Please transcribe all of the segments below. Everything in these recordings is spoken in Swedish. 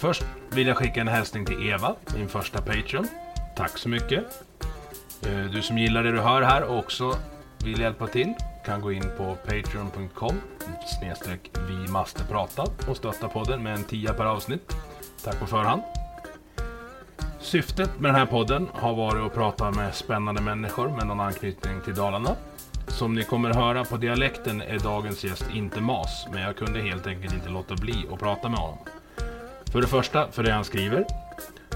Först vill jag skicka en hälsning till Eva, min första Patreon. Tack så mycket. Eh, du som gillar det du hör här och också vill hjälpa till kan gå in på patreon.com snedstreck vi måste prata och stötta podden med en tia per avsnitt. Tack på förhand. Syftet med den här podden har varit att prata med spännande människor med någon anknytning till Dalarna. Som ni kommer höra på dialekten är dagens gäst inte mas, men jag kunde helt enkelt inte låta bli att prata med honom. För det första för det han skriver,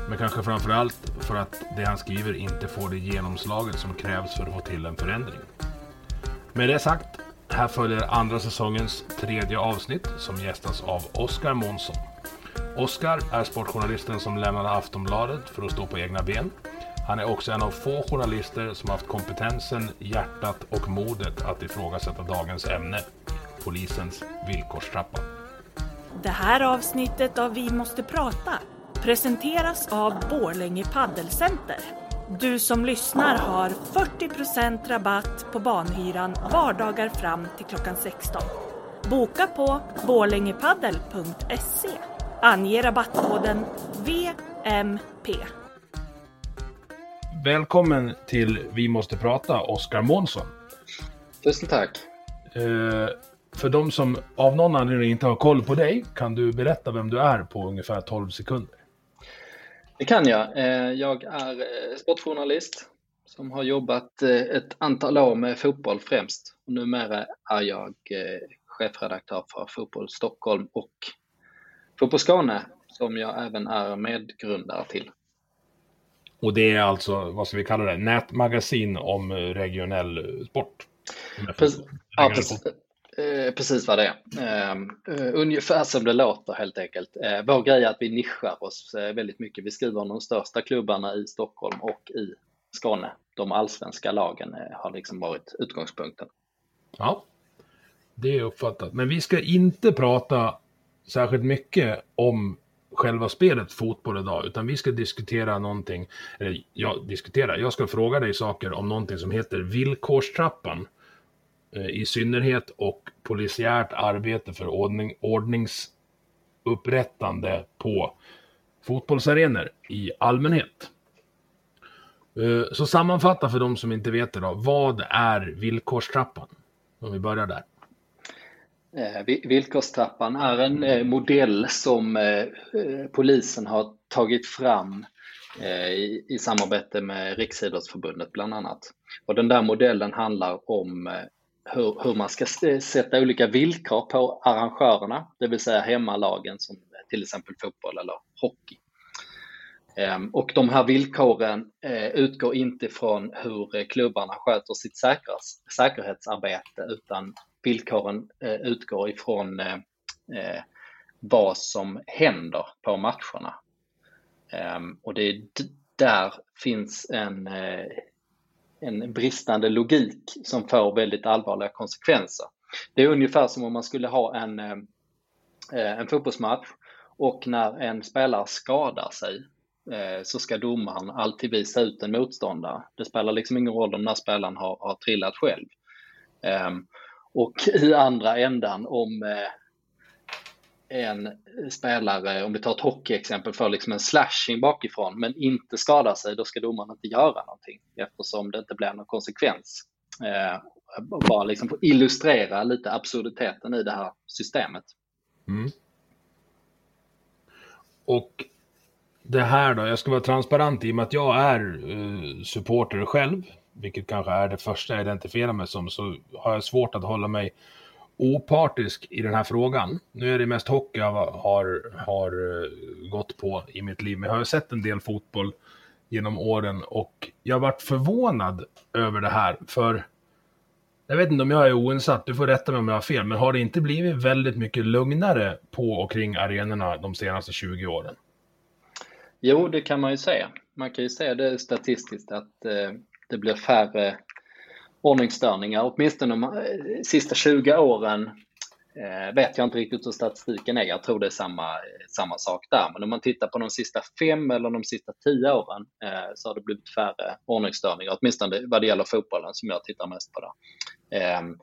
men kanske framförallt för att det han skriver inte får det genomslaget som krävs för att få till en förändring. Med det sagt, här följer andra säsongens tredje avsnitt som gästas av Oskar Månsson. Oskar är sportjournalisten som lämnade Aftonbladet för att stå på egna ben. Han är också en av få journalister som haft kompetensen, hjärtat och modet att ifrågasätta dagens ämne, polisens villkorstrappa. Det här avsnittet av Vi måste prata presenteras av Borlänge Paddelcenter. Du som lyssnar har 40% rabatt på banhyran vardagar fram till klockan 16. Boka på borlängepaddel.se. Ange rabattkoden VMP. Välkommen till Vi måste prata, Oskar Månsson. Tusen tack. Eh, för de som av någon anledning inte har koll på dig, kan du berätta vem du är på ungefär 12 sekunder? Det kan jag. Eh, Jag är eh, sportjournalist som har jobbat eh, ett antal år med fotboll främst. Och numera är jag chefredaktör för Fotboll Stockholm och Fotboll Skåne som jag även är medgrundare till. Och det är alltså, vad ska vi kalla det, nätmagasin om regionell sport? Precis, ja, precis eh, precis vad det är. Ehm, eh, Ungefär som det låter helt enkelt. Eh, Vår grej är att vi nischar oss eh, väldigt mycket. Vi skriver om de största klubbarna i Stockholm och i Skåne. De allsvenska lagen eh, har liksom varit utgångspunkten. Ja, det är uppfattat. Men vi ska inte prata särskilt mycket om själva spelet fotboll idag, utan vi ska diskutera någonting, eller jag diskutera, jag ska fråga dig saker om någonting som heter villkorstrappan Eh, i synnerhet och polisiärt arbete för ordning, ordningsupprättande på fotbollsarenor i allmänhet. Eh, så sammanfatta för de som inte vet det då, vad är villkorstrappan? Om vi börjar där. Eh, villkorstrappan är en modell som polisen har tagit fram i, samarbete med Riksidrottsförbundet bland annat. Och den där modellen handlar om hur, hur man ska eh, sätta olika villkor på arrangörerna, det vill säga hemmalagen som till exempel fotboll eller hockey. Ehm, och de här villkoren eh, utgår inte från hur klubbarna sköter sitt säkerhetsarbete utan villkoren eh, utgår ifrån vad som händer på matcherna. Ehm, och det är där finns en, en bristande logik som får väldigt allvarliga konsekvenser. Det är ungefär som om man skulle ha en, eh, en fotbollsmatch och när en spelare skadar sig eh, så ska domaren alltid visa ut en motståndare. Det spelar liksom ingen roll om den här spelaren har, har trillat själv. Ehm, och i andra ändan om eh, en spelare, om vi tar ett hockeyexempel, får liksom en slashing bakifrån men inte skadar sig, då ska domaren inte göra någonting eftersom det inte blir någon konsekvens. Eh, bara liksom för att illustrera lite absurditeten i det här systemet. Mm. Och det här då, jag ska vara transparent i och med att jag är eh, supporter själv vilket kanske är det första jag identifierar mig som, så har jag svårt att hålla mig opartisk i den här frågan. Nu är det mest hockey jag har, har eh, gått på i mitt liv, men jag har sett en del fotboll genom åren och jag varit förvånad över det här, för jag vet inte om jag är oinsatt, du får rätta mig om jag har fel, men har det inte blivit väldigt mycket lugnare på och kring arenorna de senaste 20 åren? Jo, det kan man ju säga. Man kan ju säga det statistiskt att eh, det blir färre ordningsstörningar, åtminstone de eh, sista 20 åren eh, vet jag inte riktigt hur statistiken är. Jag tror det är samma, samma sak där. Men om man tittar på de sista fem eller de sista tio åren eh, så har det blivit färre ordningsstörningar, åtminstone vad det gäller fotbollen som jag tittar mest på. Där. Ehm,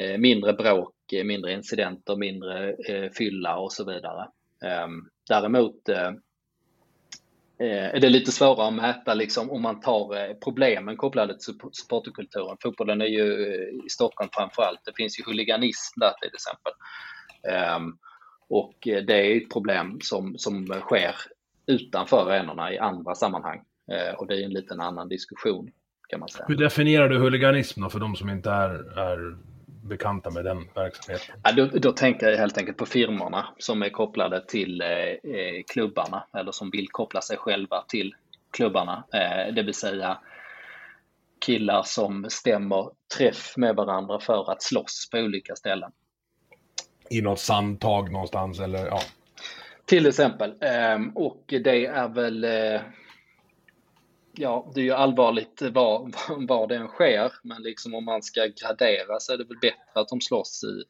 eh, mindre bråk, mindre incidenter, mindre eh, fylla och så vidare. Ehm, däremot Eh, Eh, är det lite svårare att mäta liksom, om man tar eh, problemen kopplade till supporterkulturen. Fotbollen är ju eh, i Stockholm framför allt. Det finns ju huliganism där till exempel. Ehm, och det är ett problem som, som sker utanför arenorna i andra sammanhang. Och det är en liten annan diskussion kan man säga. Hur definierar du huliganism då för de som inte är, är bekanta med den verksamheten? Ja, då, då, tänker jag helt enkelt på firmorna som är kopplade till eh, eh, klubbarna eller som vill koppla sig själva till klubbarna. Eh, det vill säga killar som stämmer träff med varandra för att slåss på olika ställen. I något sandtag någonstans eller ja? Till exempel. Ehm, och det är väl eh, ja, det är ju allvarligt var, var det än sker, men liksom om man ska gradera så är det väl bättre att de slåss i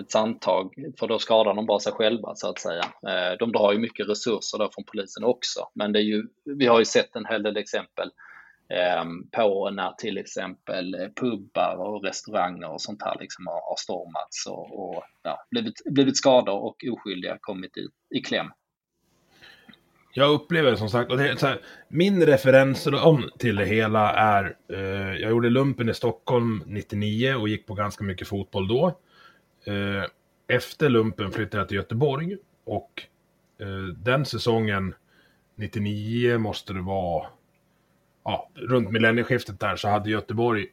ett sandtag, för då skadar de bara sig själva så att säga. Eh, de drar ju mycket resurser där från polisen också, men det är ju, vi har ju sett en hel del exempel ehm, på när till exempel eh, pubbar och restauranger och sånt här liksom har, har stormats och, och ja, blivit, blivit skador och oskyldiga kommit i, i kläm. Jag upplever det som sagt, och det är så här, min referens om till det hela är, eh, jag gjorde lumpen i Stockholm 99 och gick på ganska mycket fotboll då. Eh, efter lumpen flyttade jag till Göteborg och eh, den säsongen, 99 måste det vara, ja, runt millennieskiftet där så hade Göteborg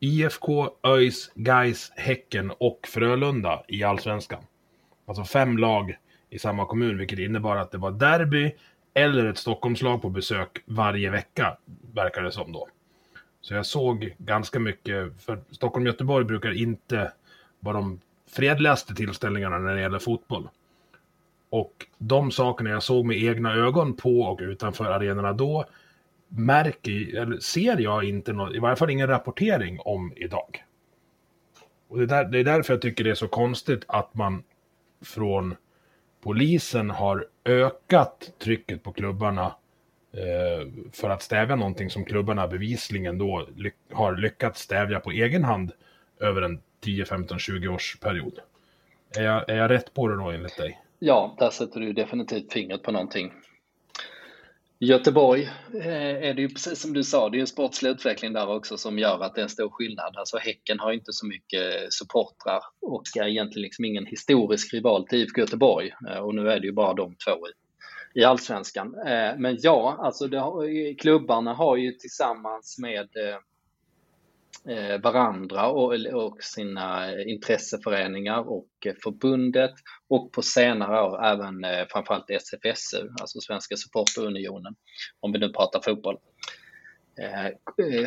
IFK, ÖIS, Gais, Häcken och Frölunda i Allsvenskan. Alltså fem lag i samma kommun, vilket innebar att det var derby eller ett Stockholmslag på besök varje vecka, verkar det som då. Så jag såg ganska mycket, för Stockholm-Göteborg brukar inte vara de fredligaste tillställningarna när det gäller fotboll. Och de sakerna jag såg med egna ögon på och utanför arenorna då märker, eller ser jag inte något, i varje fall ingen rapportering om idag. Och det, där, det är därför jag tycker det är så konstigt att man från polisen har ökat trycket på klubbarna eh, för att stävja någonting som klubbarna bevisligen då ly har lyckats stävja på egen hand över en 10, 15, 20 års period. Är jag, är jag rätt på det då enligt dig? Ja, där sätter du definitivt fingret på någonting. Göteborg eh, är det ju precis som du sa, det är en sportslig utveckling där också som gör att det är en stor skillnad. Alltså Häcken har inte så mycket supportrar och är egentligen liksom ingen historisk rival till IFK Göteborg. Eh, och nu är det ju bara de två i, i allsvenskan. Eh, men ja, alltså har, klubbarna har ju tillsammans med Eh, varandra och, och sina intresseföreningar och eh, förbundet och på senare år även eh, framförallt SFSU, alltså Svenska Supporterunionen, om vi nu pratar fotboll.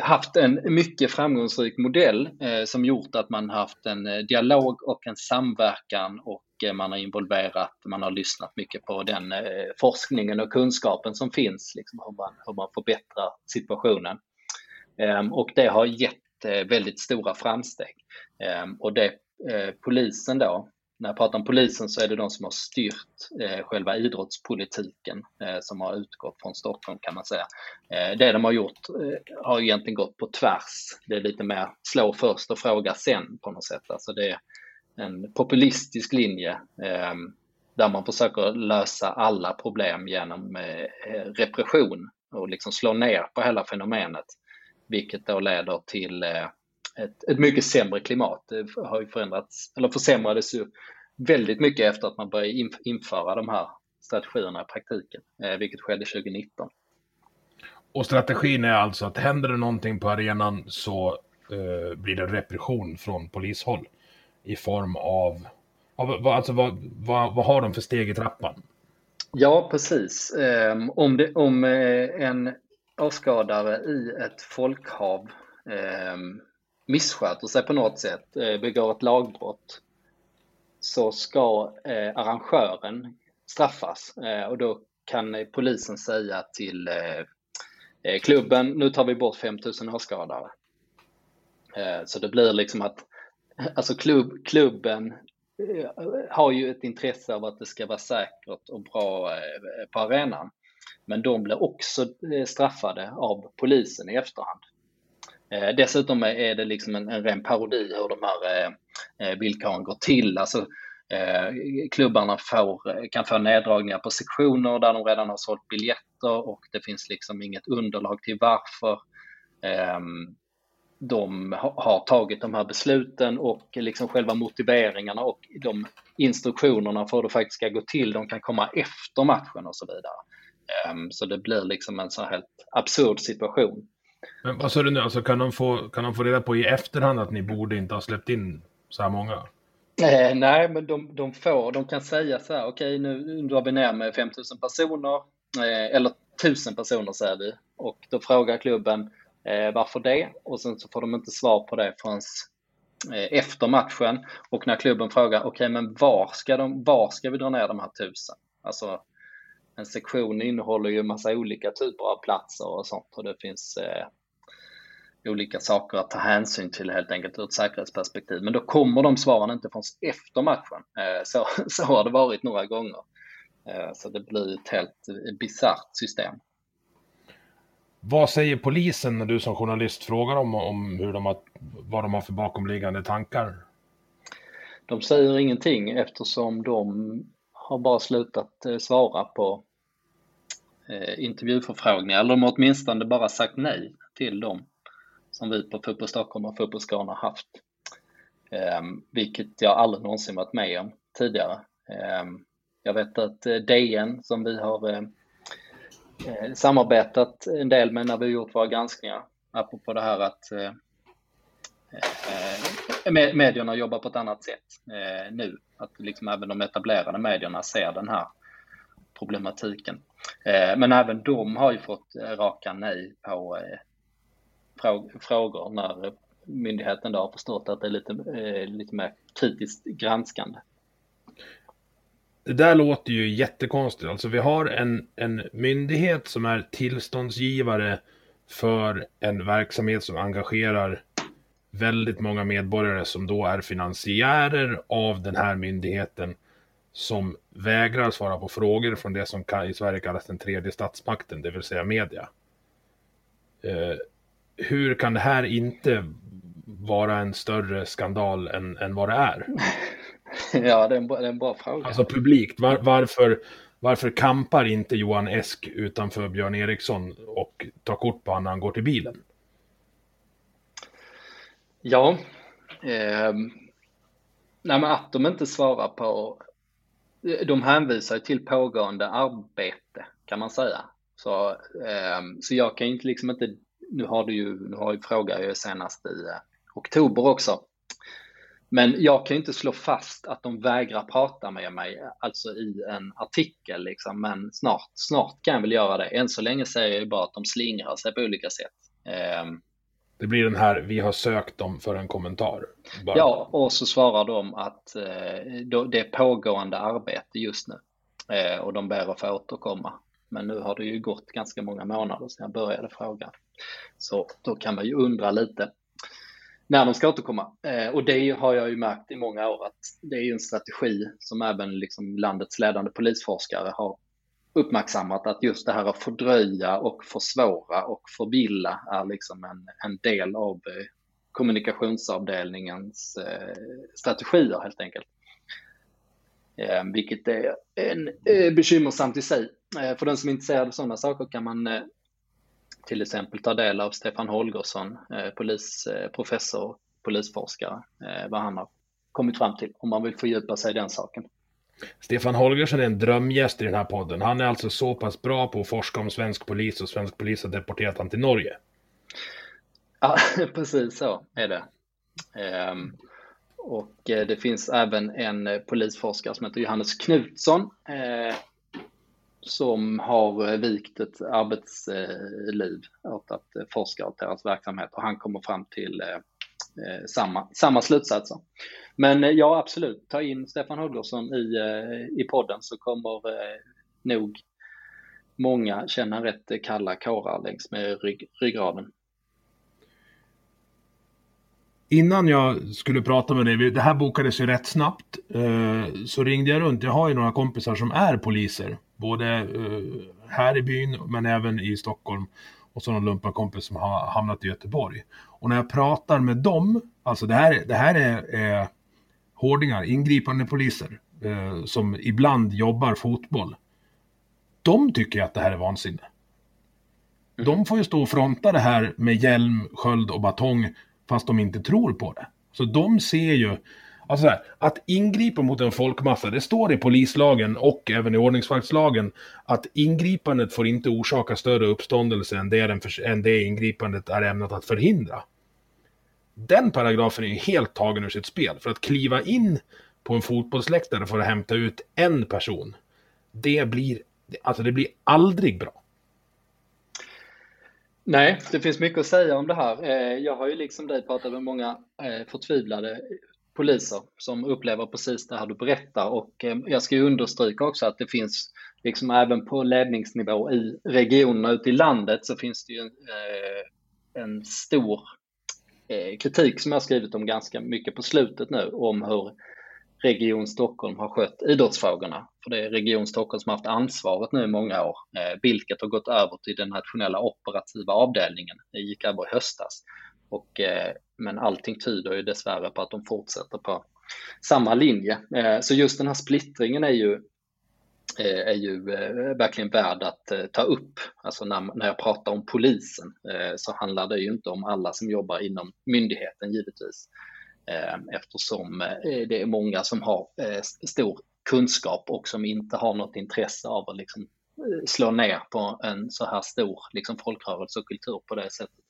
Haft en mycket framgångsrik modell som gjort att man haft en dialog och en samverkan och man har involverat, man har lyssnat mycket på den forskningen och kunskapen som finns, liksom hur, man, hur man förbättrar situationen. Ehm, och det har gett Eh, väldigt stora framsteg. Ehm, och det eh, polisen då, när jag pratar om polisen så är det de som har styrt eh, själva idrottspolitiken eh, som har utgått från Stockholm kan man säga. Det de har gjort har egentligen gått på tvärs. Det är lite mer slå först och fråga sen på något sätt. Alltså det är en populistisk linje ehm, där man försöker lösa alla problem genom repression och liksom slå ner på hela fenomenet vilket då leder till eh, ett, ett mycket sämre klimat. Det har ju förändrats, eller försämrades ju väldigt mycket efter att man började införa de här strategierna i praktiken, eh, vilket skedde 2019. Och strategin är alltså att händer det någonting på arenan så eh, blir det repression från polishåll i form av, av alltså vad, vad, vad har de för steg i trappan? Ja, precis. Um, om, det, om uh, en avskadare i ett folkhav eh, missköter sig på något sätt, eh, begår ett lagbrott, så ska eh, arrangören straffas eh, och då kan eh, polisen säga till eh, klubben, nu tar vi bort 5000 åskådare. Så det blir liksom att alltså klubb, klubben Eh, har ju ett intresse av att det ska vara säkert och bra eh, på arenan. Men de blir också eh, straffade av polisen i efterhand. Eh, dessutom är det liksom en, en ren parodi hur de här eh, villkoren går till. Alltså, klubbarna får, kan få neddragningar på sektioner där de redan har sålt biljetter och det finns liksom inget underlag till varför. eh, de har tagit de här besluten och liksom själva motiveringarna och de instruktionerna för hur det faktiskt ska gå till, de kan komma efter matchen och så vidare. Ehm, så det blir liksom en så här helt absurd situation. Men vad sa du nu, alltså kan de, få, kan de få reda på i efterhand att ni borde inte ha släppt in så här många? Eh, nej, men de, de får, de kan säga så här, okej okay, nu drar vi ner med 5000 personer, eh, eller 1000 personer säger vi, och då frågar klubben, Eh, varför det? Och sen så får de inte svar på det förrän eh, efter matchen. Och när klubben frågar, okej okay, men var ska, de, var ska vi dra ner de här tusen? Alltså en sektion innehåller ju en massa olika typer av platser och sånt och det finns eh, olika saker att ta hänsyn till helt enkelt ur ett säkerhetsperspektiv. Men då kommer de svaren inte förrän efter matchen. Eh, så, så har det varit några gånger. Eh, så det blir ett helt bisarrt system. Vad säger polisen när du som journalist frågar dem om hur de har, vad de har för bakomliggande tankar? De säger ingenting eftersom de har bara slutat eh, svara på eh, intervjuförfrågningar. Eller de har åtminstone bara sagt nej till dem som vi på Fotboll Stockholm och Fotboll Skåne har haft. Ehm, vilket jag aldrig någonsin varit med om tidigare. Ehm, jag vet att eh, DN som vi har samarbetat en del med när vi gjort våra granskningar. Apropå det här att medierna jobbar på ett annat sätt eh, nu. Att liksom även de etablerade medierna ser den här problematiken. Eh, men även de har ju fått eh, raka nej på eh, frågor när myndigheten då har förstått att det är lite, eh, lite mer kritiskt granskande. Det där låter ju jättekonstigt. Alltså vi har en, en myndighet som är tillståndsgivare för en verksamhet som engagerar väldigt många medborgare som då är finansiärer av den här myndigheten som vägrar svara på frågor från det som i Sverige kallas den tredje statsmakten, det vill säga media. Eh, hur kan det här inte vara en större skandal än, än vad det är? Ja, det är en, det är en bra fråga. Alltså publikt, var, varför, varför kampar inte Johan Esk utanför Björn Eriksson och tar kort på honom när han går till bilen? Ja, eh, nej men att de inte svarar på, de hänvisar till pågående arbete kan man säga. Så, eh, så jag kan inte liksom inte, nu har du ju, nu har ju frågat ju senast i eh, oktober också, men jag kan inte slå fast att de vägrar prata med mig, alltså i en artikel liksom. Men snart, snart kan jag väl göra det. Än så länge säger jag ju bara att de slingrar sig på olika sätt. Eh, det blir den här, vi har sökt dem för en kommentar. Bara. Ja, och så svarar de att eh, det är pågående arbete just nu. Eh, och de ber att få återkomma. Men nu har det ju gått ganska många månader sedan jag började fråga. Så då kan man ju undra lite när de ska återkomma. Eh, och det har jag ju märkt i många år att det är ju en strategi som även liksom landets ledande polisforskare har uppmärksammat att just det här att fördröja och försvåra och förvilla är liksom en, en del av eh, kommunikationsavdelningens eh, strategier helt enkelt. Eh, vilket är en, bekymmersamt i sig. För den som är intresserad av sådana saker kan man till exempel ta del av Stefan Holgersson, polisprofessor och polisforskare, vad han har kommit fram till om man vill fördjupa sig i den saken. Stefan Holgersson är en drömgäst i den här podden. Han är alltså så pass bra på att forska om svensk polis och svensk polis har deporterat han till Norge. Ja, precis så är det. Um, och eh, det finns även en eh, polisforskare som heter Johannes Knutsson eh, som har eh, vikt ett arbetsliv åt att forska åt deras verksamhet och han kommer fram till Eh, samma, samma slutsatser. Men eh, ja, absolut, ta in Stefan Holgersson i, eh, i podden så kommer nog många känna rätt kalla kårar längs med rygg, ryggraden. Innan jag skulle prata med dig, det här bokades ju rätt snabbt, så ringde jag runt. Jag har ju några kompisar som är poliser, både här i byn men även i Stockholm. Och så någon lumparkompis som har hamnat i Göteborg. Och när jag pratar med dem, alltså det här, det här är, är hårdingar, ingripande poliser, eh, som ibland jobbar fotboll. De tycker att det här är vansinne. Mm. De får ju stå och fronta det här med hjälm, sköld och batong fast de inte tror på det. Så de ser ju, alltså här, att ingripa mot en folkmassa, det står i polislagen och även i ordningsvaktslagen att ingripandet får inte orsaka större uppståndelse än det, än det ingripandet är ämnat att förhindra. Den paragrafen är ju helt tagen ur sitt spel, för att kliva in på en fotbollsläktare för att hämta ut en person, det blir, alltså det blir aldrig bra. Nej, det finns mycket att säga om det här. Eh, jag har ju liksom dig pratat med många eh, förtvivlade poliser som upplever precis det här du berättar och eh, jag ska ju understryka också att det finns liksom även på ledningsnivå i regionerna ute i landet så finns det ju en, en stor Eh, kritik som jag skrivit om ganska mycket på slutet nu om hur Region Stockholm har skött idrottsfrågorna. För det är Region Stockholm som har haft ansvaret nu i många år, eh, vilket har gått över till den nationella operativa avdelningen. Det gick över i höstas. Och, eh, men allting tyder ju dessvärre på att de fortsätter på samma linje. Så just den här splittringen är ju Eh, är ju eh, verkligen värd att eh, ta upp. Alltså när, när jag pratar om polisen så handlar det ju inte om alla som jobbar inom myndigheten givetvis. Eftersom det är många som har stor kunskap och som inte har något intresse av att liksom slå ner på en så här stor liksom folkrörelse och kultur på det sättet.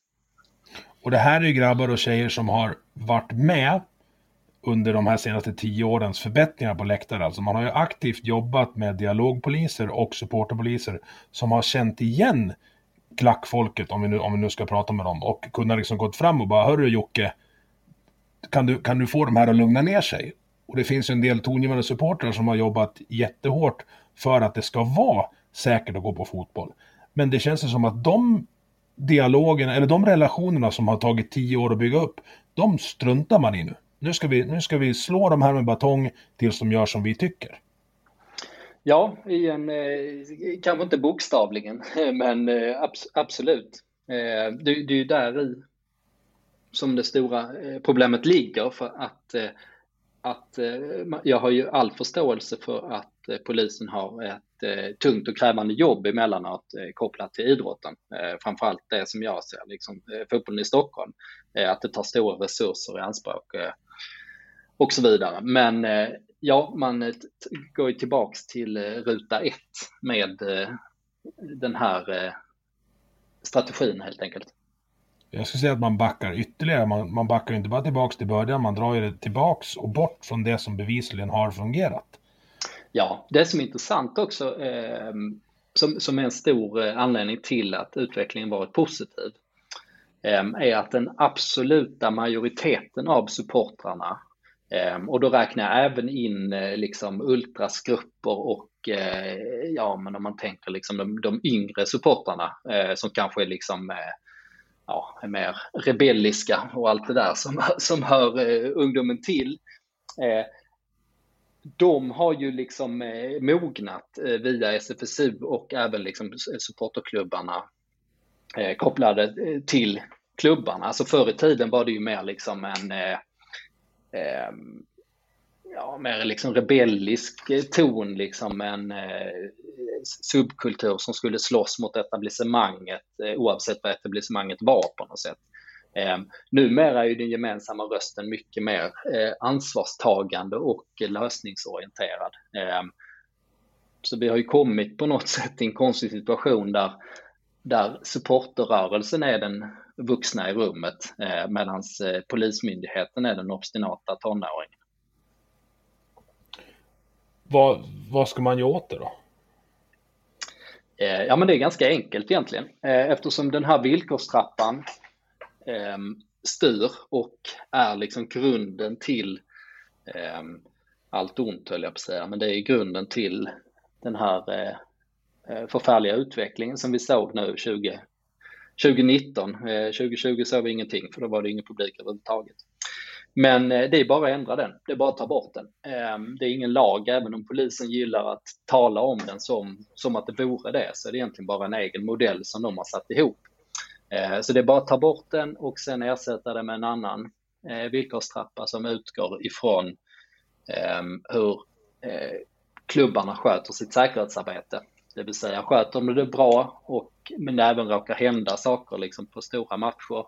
Och det här är ju grabbar och tjejer som har varit med under de här senaste tio årens förbättringar på läktare. Alltså man har ju aktivt jobbat med dialogpoliser och supporterpoliser som har känt igen klackfolket, om vi nu, om vi nu ska prata med dem, och kunnat liksom gått fram och bara, hörru Jocke, kan du, kan du få de här att lugna ner sig? Och det finns ju en del tongivande supportrar som har jobbat jättehårt för att det ska vara säkert att gå på fotboll. Men det känns som att de dialogerna, eller de relationerna som har tagit tio år att bygga upp, de struntar man i nu. Nu ska vi, nu ska vi slå de här med batong tills de gör som vi tycker. Ja, i en, eh, kanske inte bokstavligen, men eh, abs absolut. Eh, det, det är ju där i som det stora problemet ligger för att, att jag har ju all förståelse för att polisen har ett tungt och krävande jobb emellanåt kopplat till idrotten. Framförallt det som jag ser, liksom fotbollen i Stockholm, att det tar stora resurser i anspråk och så vidare. Men ja, man går ju tillbaks till ruta ett med den här strategin helt enkelt. Jag skulle säga att man backar ytterligare. Man, man backar inte bara tillbaks till början, man drar ju det tillbaks och bort från det som bevisligen har fungerat. Ja, det som är intressant också, eh, som, som är en stor eh, anledning till att utvecklingen varit positiv, eh, är att den absoluta majoriteten av supportrarna, eh, Ehm, och då räknar jag även in eh, liksom ultrasgrupper och eh, ja, men om man tänker liksom de, de yngre supportrarna eh, som kanske är liksom ja, är mer rebelliska och allt det där som, som hör ungdomen till. De har ju liksom mognat via SFSU och även liksom supporterklubbarna kopplade till klubbarna. Alltså förr i tiden var det ju mer liksom en eh, ja, mer liksom rebellisk eh, ton, liksom en eh, subkultur som skulle slåss mot etablissemanget eh, oavsett vad etablissemanget var på något sätt. Eh, numera är ju den gemensamma rösten mycket mer eh, ansvarstagande och lösningsorienterad. Eh, så vi har ju kommit på något sätt i en konstig situation där, där supporterrörelsen är den vuxna i rummet eh, medan eh, Polismyndigheten är den obstinata tonåringen. Vad, vad ska man göra åt det då? Eh, ja, men det är ganska enkelt egentligen. Eh, eftersom den här villkorstrappan eh, styr och är liksom grunden till allt ont höll jag på att säga, men det är grunden till den här Eh, förfärliga utvecklingen som vi såg nu 20, 2019. 2020 såg vi ingenting för då var det ingen publik överhuvudtaget. Men eh, det är bara att ändra den, det är bara att ta bort den. Ehm, det är ingen lag, även om polisen gillar att tala om den som, som att det vore det, så är det egentligen bara en egen modell som de har satt ihop. Eh, så det är bara att ta bort den och sen ersätta den med en annan villkorstrappa som utgår ifrån ehm, hur klubbarna sköter sitt säkerhetsarbete. Det vill säga sköter de det bra och men det även råkar hända saker liksom på stora matcher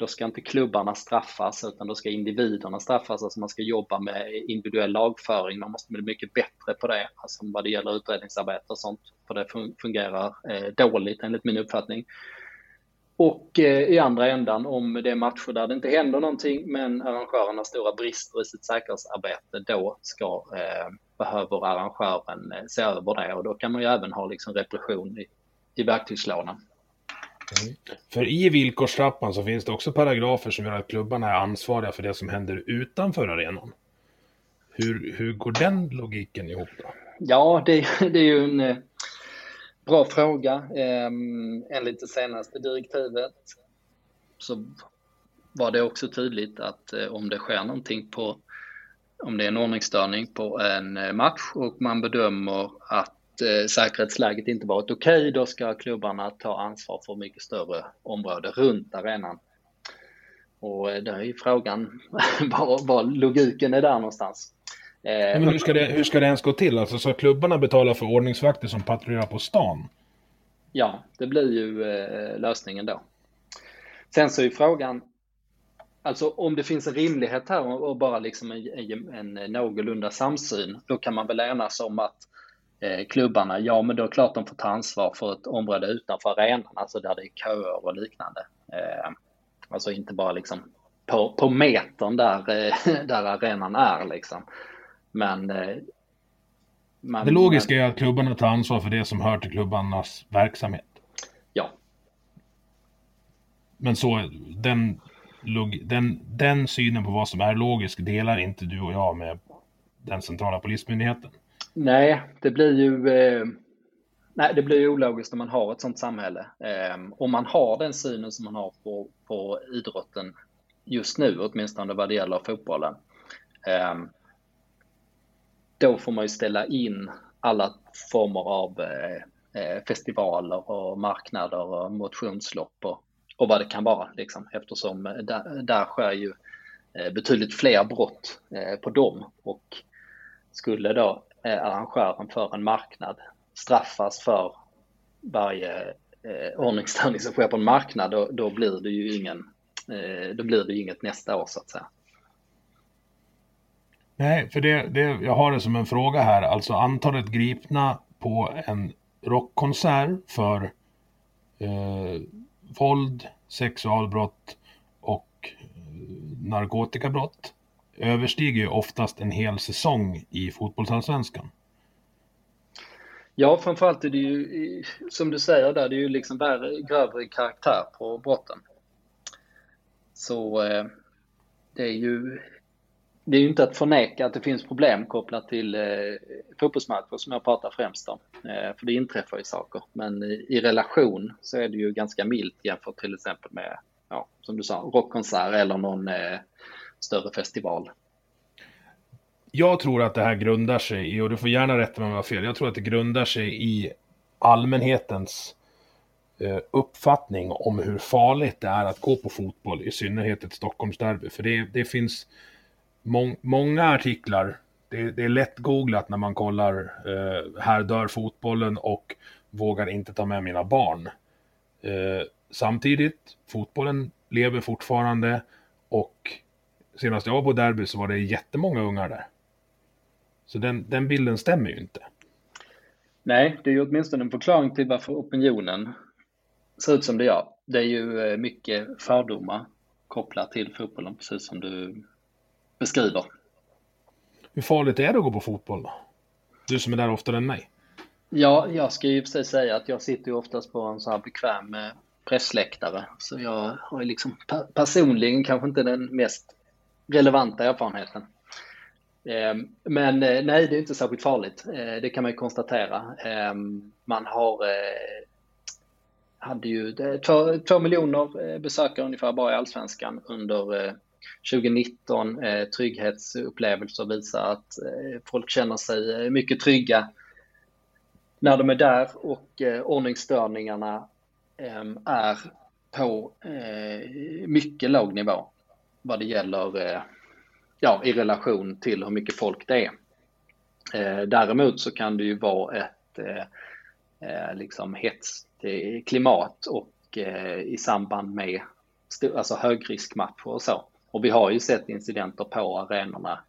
då ska inte klubbarna straffas utan då ska individerna straffas. Alltså man ska jobba med individuell lagföring. Man måste bli mycket bättre på det, alltså vad det gäller utredningsarbete och sånt. För det fungerar eh, dåligt enligt min uppfattning. Och eh, i andra ändan, om det är matcher där det inte händer någonting men arrangörerna har stora brister i sitt säkerhetsarbete, då ska, eh, behöver arrangören eh, se över det och då kan man ju även ha liksom repression i, i verktygslådan. Mm. För i villkorstrappan så finns det också paragrafer som gör att klubbarna är ansvariga för det som händer utanför arenan. Hur, hur går den logiken ihop då? Ja, det, det är ju en eh, bra fråga. Eh, enligt det senaste direktivet så var det också tydligt att eh, om det sker någonting på om det är en ordningsstörning på en eh, match och man bedömer att eh, säkerhetsläget inte varit okej, okay, då ska klubbarna ta ansvar för mycket större område runt arenan. Och eh, där är ju frågan var, var logiken är där någonstans. Men hur ska, det, hur ska det ens gå till? Alltså, så klubbarna betalar för ordningsvakter som patrullerar på stan? Ja, det blir ju lösningen då. Sen så är frågan, alltså om det finns en rimlighet här och bara liksom en, en, en någorlunda samsyn, då kan man väl enas om att eh, klubbarna, ja men då är det klart de får ta ansvar för ett område utanför arenan, alltså där det är köer och liknande. Eh, alltså inte bara liksom på, på metern där, eh, där arenan är liksom. Men eh, man, det logiska är att klubbarna tar ansvar för det som hör till klubbarnas verksamhet. Ja. Men så, den, den, den synen på vad som är logiskt delar inte du och jag med den centrala polismyndigheten. Nej, det blir ju eh, nej, det blir ologiskt om man har ett sådant samhälle. Eh, om man har den synen som man har på, på idrotten just nu, åtminstone vad det gäller fotbollen. Eh, då får man ju ställa in alla former av eh, eh festivaler och marknader och motionslopp och, och vad det kan vara. Liksom, eftersom eh, där, där sker ju eh, betydligt fler brott eh, på dem. Och skulle då arrangören för en marknad straffas för varje ordningsstörning som sker på en marknad, då, då blir det ju ingen, då blir det inget nästa år så att säga. Nej, för det, det, jag har det som en fråga här, alltså antalet gripna på en rockkonsert för eh, våld, sexualbrott och eh, narkotikabrott överstiger ju oftast en hel säsong i fotbollsallsvenskan. Ja, framförallt är det ju, som du säger där, det är ju liksom värre, grövre karaktär på brotten. Så eh, det är ju det är ju inte att förneka att det finns problem kopplat till eh, fotbollsmatcher som jag pratar främst om. Eh, för det inträffar ju saker. Men i, i, relation så är det ju ganska milt jämfört till exempel med, ja, som du sa, rockkonsert eller någon eh, större festival. Jag tror att det här grundar sig i, och du får gärna rätta mig om jag har fel, jag tror att det grundar sig i allmänhetens eh, uppfattning om hur farligt det är att gå på fotboll, i synnerhet ett Stockholmsderby. För det, det finns må många artiklar, det, det, är lätt googlat när man kollar eh, här dör fotbollen och vågar inte ta med mina barn. Eh, samtidigt, fotbollen lever fortfarande och senast jag var på derby så var det jättemånga ungar där. Så den, den bilden stämmer ju inte. Nej, det är ju åtminstone en förklaring till varför opinionen ser ut som det gör. Det är ju eh, mycket fördomar kopplat till fotbollen, precis som du beskriver. Hur farligt är det att gå på fotboll då? Du som är där oftare än mig. Ja, jag ska ju precis säga att jag sitter ju oftast på en så här bekväm eh, pressläktare. Så jag har ju liksom personligen kanske inte den mest relevanta erfarenheten. Ehm, men eh, nej, det är inte särskilt farligt. Eh, det kan man ju konstatera. Ehm, man har hade ju två, två miljoner besökare ungefär bara i Allsvenskan under 2019. Eh, trygghetsupplevelser visar att eh, folk känner sig eh, mycket trygga när de är där och ordningsstörningarna eh, är på mycket låg nivå vad det gäller ja, i relation till hur mycket folk det är. Eh, däremot så kan det ju vara ett eh, eh liksom hetskt klimat och eh, i samband med alltså högriskmatcher och så. Och vi har ju sett incidenter på arenorna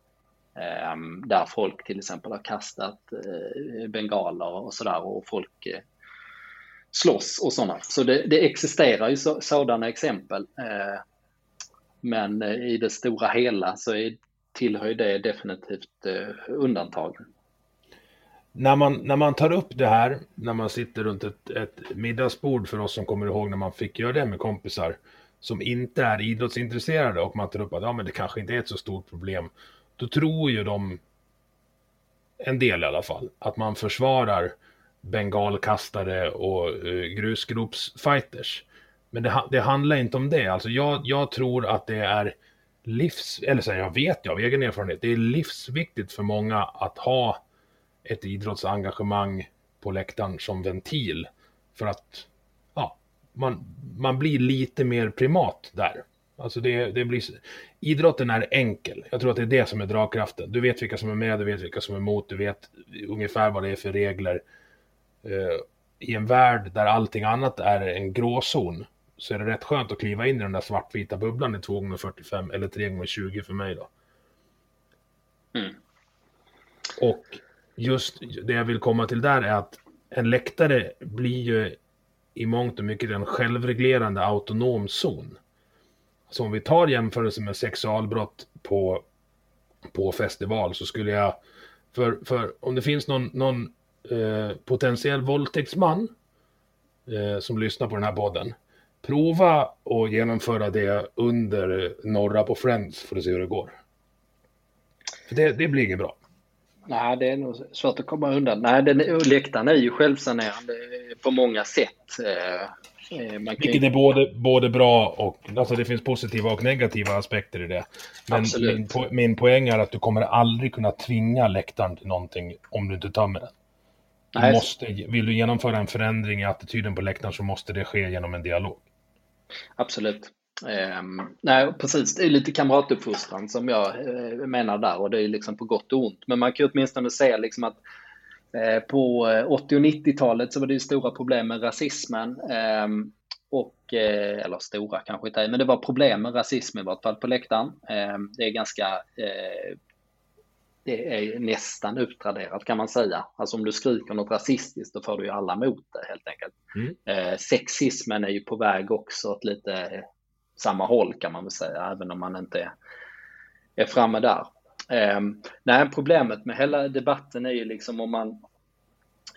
eh, där folk till exempel har kastat eh, bengaler och sådär och folk eh, slåss och sådana. Så det, det existerar ju så, sådana exempel. Eh, men eh, i det stora hela så är, tillhör det definitivt eh, undantagen. När man, när man tar upp det här, när man sitter runt ett, ett middagsbord för oss som kommer ihåg när man fick göra det med kompisar som inte är idrottsintresserade och man tar upp att ja, men det kanske inte är ett så stort problem. Då tror ju de, en del i alla fall, att man försvarar bengalkastare och eh, grusgropsfighters. Men det, det, handlar inte om det. Alltså jag, jag tror att det är livs... Eller så här, jag vet jag av egen erfarenhet. Det är livsviktigt för många att ha ett idrottsengagemang på läktaren som ventil. För att man, man blir lite mer primat där. Alltså det, det blir... Idrotten är enkel. Jag tror att det är det som är dragkraften. Du vet vilka som är med, du vet vilka som är emot, du vet ungefär vad det är för regler. Uh, I en värld där allting annat är en gråzon så är det rätt skönt att kliva in i den där svartvita bubblan i 2x45 eller 3x20 för mig då. Mm. Och just det jag vill komma till där är att en läktare blir ju i mångt och mycket en självreglerande autonom zon. Så om vi tar jämförelse med sexualbrott på, på festival så skulle jag, för, för om det finns någon, någon eh, potentiell våldtäktsman eh, som lyssnar på den här podden prova att genomföra det under eh, norra på Friends för att se hur det går. För det, det blir inget bra. Nej, det är nog svårt att komma undan. Nej, den, läktaren är ju självsanerande på många sätt. Eh, eh, man kan... Vilket är både, både bra och, alltså det finns positiva och negativa aspekter i det. Men min, po min poäng är att du kommer aldrig kunna tvinga läktaren till någonting om du inte tömmer den. Du Nej. måste, vill du genomföra en förändring i attityden på läktaren så måste det ske genom en dialog. Absolut. Eh, nej, precis. Det är lite kamratuppfostran som jag eh, menar där och det är liksom på gott och ont. Men man kan åtminstone säga liksom att eh, på 80 och 90-talet så var det ju stora problem med rasismen. Ehm, och, eh, eller stora kanske inte, men det var problem med rasism i vart fall på läktaren. Ehm, det är ganska eh, det är nästan utraderat kan man säga. Alltså om du skriker något rasistiskt då får du ju alla emot det helt enkelt. Mm. Eh, sexismen är ju på väg också åt lite samma håll kan man väl säga, även om man inte är, är framme där. Eh, nej, problemet med hela debatten är ju liksom om man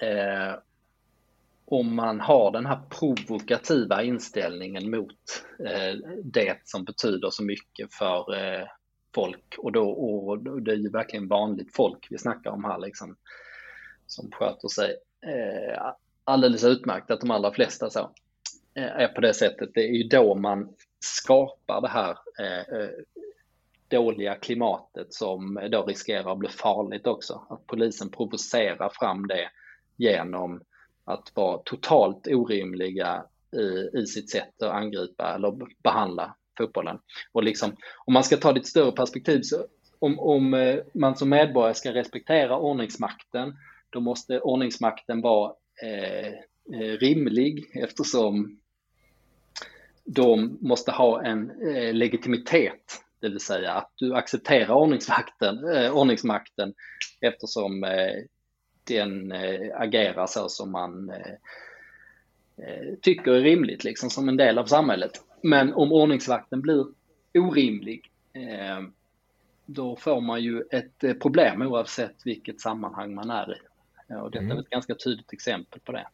eh, om man har den här provokativa inställningen mot eh, det som betyder så mycket för eh, folk och, då, och det är ju verkligen vanligt folk vi snackar om här liksom som sköter sig eh, alldeles utmärkt, att de allra flesta så eh, är på det sättet. Det är ju då man skapar det här eh, eh, dåliga klimatet som då riskerar att bli farligt också. Att polisen provocerar fram det genom att vara totalt orimliga i, i sitt sätt att angripa eller behandla fotbollen. Och liksom, om man ska ta det i ett större perspektiv, så om, om eh, man som medborgare ska respektera ordningsmakten, då måste ordningsmakten vara eh, eh rimlig eftersom de måste ha en eh, legitimitet, det vill säga att du accepterar ordningsvakten, eh, ordningsmakten eftersom eh, den eh, agerar så som man eh, eh, tycker är rimligt, liksom som en del av samhället. Men om ordningsvakten blir orimlig, då får man ju ett problem oavsett vilket sammanhang man är i. Och detta mm. är ett ganska tydligt exempel på det.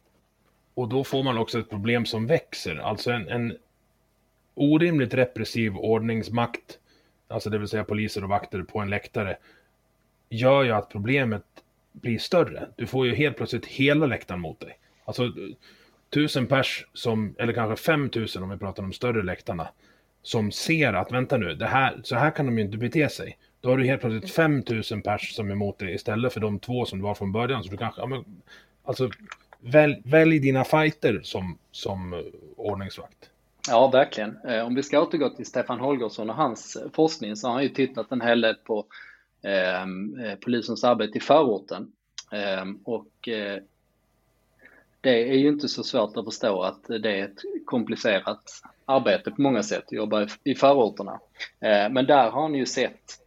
Och då får man också ett problem som växer, alltså en, en orimligt repressiv ordningsmakt, alltså det vill säga poliser och vakter på en läktare, gör ju att problemet blir större. Du får ju helt plötsligt hela läktaren mot dig. Alltså tusen pers som, eller kanske fem tusen om vi pratar om större läktarna, som ser att vänta nu, det här, så här kan de ju inte bete sig. Då har du helt plötsligt 5000 pers som är emot dig istället för de två som du var från början. Så du kanske, ja, men, alltså, välj, välj dina fighter som, som eh, ordningsvakt. Ja, verkligen. Eh, om vi ska återgå till Stefan Holgersson och hans forskning så har han ju tittat en hel del på ehm, eh, polisens arbete i förorten. Eh, och eh, det är ju inte så svårt att förstå att det är ett komplicerat arbete på många sätt att jobba i, förorterna. Eh, men där har han ju sett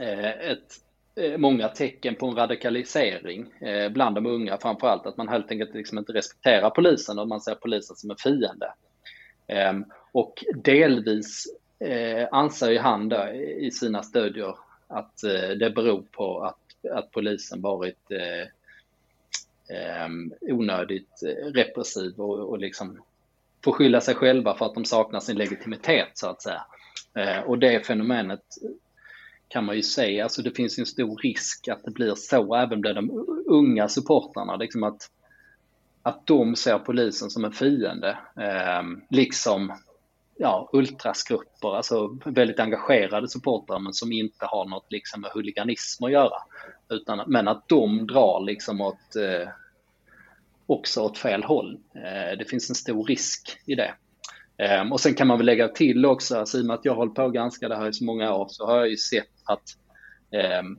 eh, ett, många tecken på en radikalisering bland de unga, framförallt att man helt enkelt liksom inte respekterar polisen och man ser polisen som en fiende. Ehm, och delvis eh, anser ju han då, i sina studier att eh, det beror på att, att polisen varit eh, ehm, onödigt repressiv och, och liksom får skylla sig själva för att de saknar sin legitimitet så att säga. Och det fenomenet kan man ju säga. Alltså det finns en stor risk att det blir så även bland de unga supportrarna. Liksom att, att de ser polisen som en fiende. Eh, liksom ja, ultrasgrupper, alltså väldigt engagerade supportrar men som inte har något liksom med huliganism att göra. Utan, men att de drar liksom åt, eh, också åt fel håll. Eh, det finns en stor risk i det. Eh, och sen kan man väl lägga till också, alltså, i och med att jag har hållit på att granska det här i så många år, så har jag ju sett att ehm,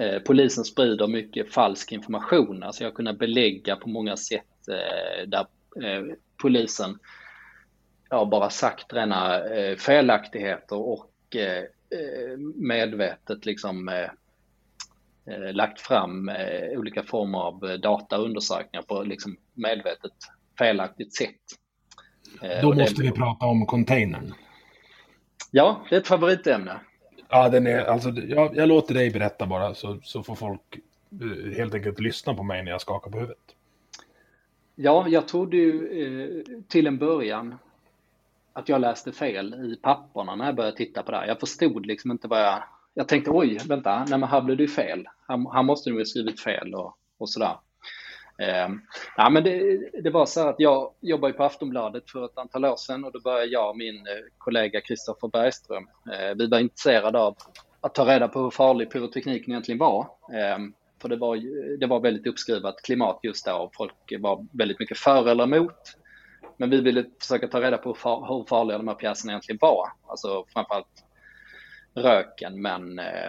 uh, polisen sprider mycket falsk information. Alltså jag har kunnat belägga på många sätt uh, där uh, polisen har bara sagt rena felaktigheter och medvetet liksom lagt fram olika former av dataundersökningar på liksom medvetet felaktigt sätt. Eh, Då måste det... vi prata om containern. Ja, det är ett favoritämne. Ja, den är, alltså, jag, jag låter dig berätta bara så, så får folk eh, helt enkelt lyssna på mig när jag skakar på huvudet. Ja, jag trodde ju eh, till en början att jag läste fel i papperna när jag började titta på det här. Jag förstod liksom inte vad jag... Jag tänkte oj, vänta, nej men här blev det ju fel. Han, här måste nog ha skrivit fel och, och sådär. Eh, ja, men det, det, var så att jag jobbade på Aftonbladet för ett antal år sedan och då började jag och min eh, kollega Kristoffer Bergström, eh, vi var intresserade av att ta reda på hur farlig pyrotekniken egentligen var. Eh, för det var, det var väldigt uppskruvat klimat just då och folk var väldigt mycket för eller emot. Men vi ville försöka ta reda på hur, far, hur farliga de här pjäserna egentligen var. Alltså framförallt röken, men eh,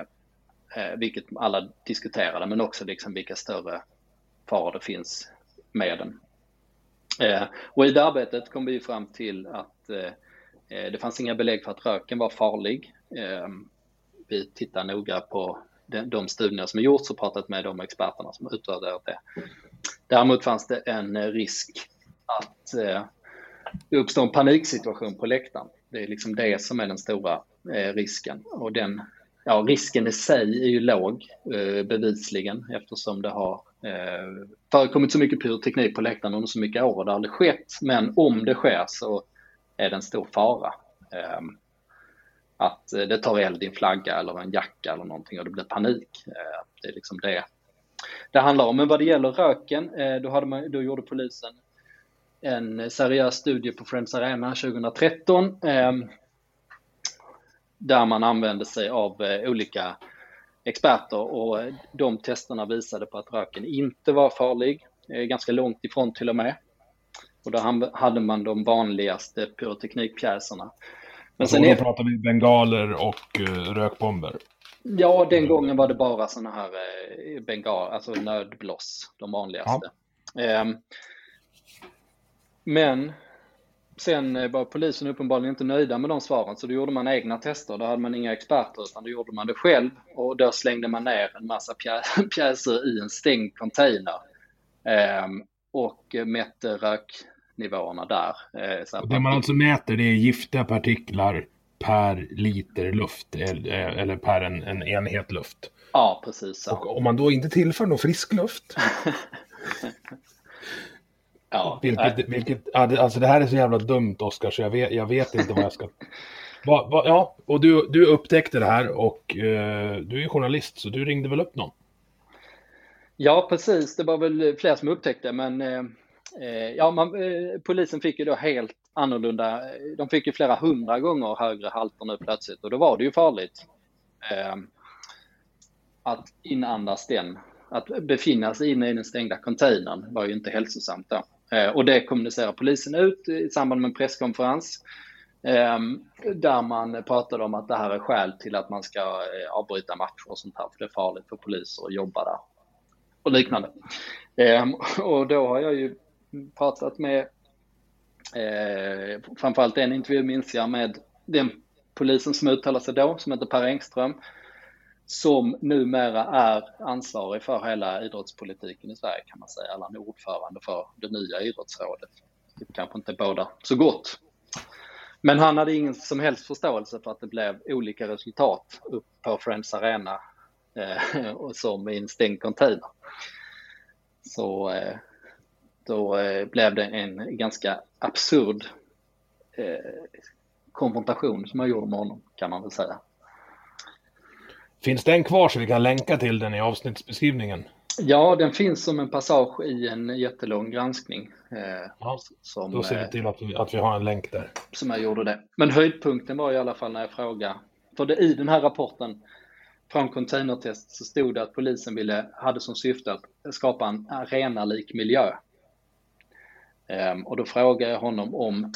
eh vilket alla diskuterade, men också liksom vilka större faror det finns med den. Eh, och i det arbetet kom vi fram till att eh, eh, det fanns inga belägg för att röken var farlig. Eh, vi tittar noga på de studier som är gjorts och pratat med de experterna som utvärderat det. Däremot fanns det en risk att eh, det uppstår en paniksituation på läktaren. Det är liksom det som är den stora risken och den ja, risken i sig är ju låg bevisligen eftersom det har eh, förekommit så mycket pyroteknik på läktaren under så mycket år och det har aldrig skett. Men om det sker så är det en stor fara. Ehm, eh, att det tar eld i en flagga eller en jacka eller någonting och det blir panik. Eh, det är liksom det det handlar om. Men vad det gäller röken, eh, då, hade man, då gjorde polisen en seriös studie på Friends Arena 2013 eh, där man använde sig av eh, olika experter och de testerna visade på att röken inte var farlig, eh, ganska långt ifrån till och med. Och då hade man de vanligaste pyroteknikpjäserna. Men sen är... pratar vi bengaler och uh, rökbomber. Ja, den gången var det bara sådana här uh, bengal, alltså nödbloss, de vanligaste. Ja. Um, men sen var polisen uppenbarligen inte nöjda med de svaren så då gjorde man egna tester. Då hade man inga experter utan då gjorde man det själv och då slängde man ner en massa pjä pjäser i en stängd container eh, och mätte röknivåerna där. Eh, det man alltså mäter det är giftiga partiklar per liter luft eller per en, en enhet luft. Ja, precis. Och om man då inte tillför någon frisk luft. ja, vilket, vilket, alltså det här är så jävla dumt Oskar så jag vet, jag vet inte vad jag ska... Va, va, ja, och du, du upptäckte det här och eh, du är journalist så du ringde väl upp någon? Ja, precis. Det var väl fler som upptäckte men eh, eh ja, man, eh, polisen fick ju då helt annorlunda. De fick ju flera hundra gånger högre halter nu plötsligt och då var det ju farligt. Eh, att inandas den, att befinna sig inne i den stängda containern var ju inte hälsosamt då. Eh, och det kommunicerar polisen ut i samband med en presskonferens eh, där man pratade om att det här är skäl till att man ska eh, avbryta matcher och sånt här, för det är farligt för poliser att jobba där och liknande. Ehm, och då har jag ju pratat med framförallt en intervju minns jag med den polisen som uttalade sig då, som heter Per Engström, som numera är ansvarig för hela idrottspolitiken i Sverige kan man säga, eller han är ordförande för det nya idrottsrådet. Det kanske inte båda så gott. Men han hade ingen som helst förståelse för att det blev olika resultat upp på Friends Arena eh, som i en stängd container. Så eh, då eh, blev det en ganska absurd eh, konfrontation som jag gjorde med honom kan man väl säga. Finns den kvar så vi kan länka till den i avsnittsbeskrivningen? Ja, den finns som en passage i en jättelång granskning. Eh, ja, som, då ser vi till att vi, att vi har en länk där. Som jag gjorde det. Men höjdpunkten var i alla fall när jag frågade, för det, i den här rapporten från containertest så stod det att polisen ville, hade som syfte att skapa en arenalik miljö. Eh, och då frågade jag honom om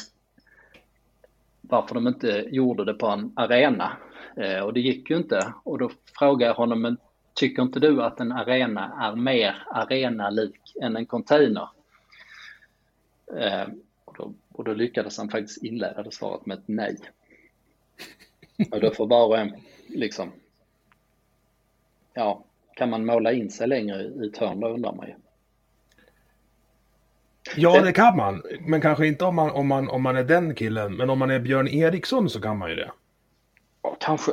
varför de inte gjorde det på en arena Eh, och det gick ju inte. Och då frågade jag honom, men tycker inte du att en arena är mer arenalik än en container? Eh, och då, och då lyckades han faktiskt inleda det svaret med ett nej. Och då får var och en liksom, ja, kan man måla in sig längre i ett hörn då undrar man ju. Ja, det kan man. Men kanske inte om man, om, man, om man är den killen. Men om man är Björn Eriksson så kan man ju det. Ja, kanske.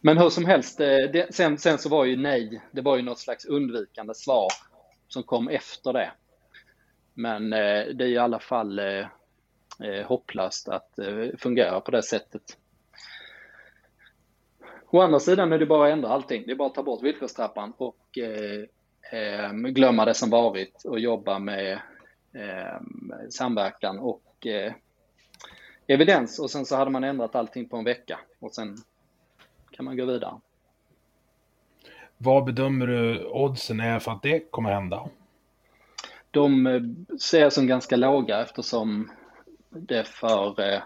Men hur som helst, eh, det, sen, sen så var ju nej, det var ju något slags undvikande svar som kom efter det. Men eh, det är i alla fall eh, eh, hopplöst att eh, fungera på det sättet. Å andra sidan är det bara att ändra allting. Det är bara att ta bort villkorstrappan och eh, eh, glömma det som varit och jobba med ehm, samverkan och eh, evidens och sen så hade man ändrat allting på en vecka och sen kan man gå vidare. Vad bedömer du oddsen är för att det kommer hända? De eh, ser jag som ganska låga eftersom det är för... Eh,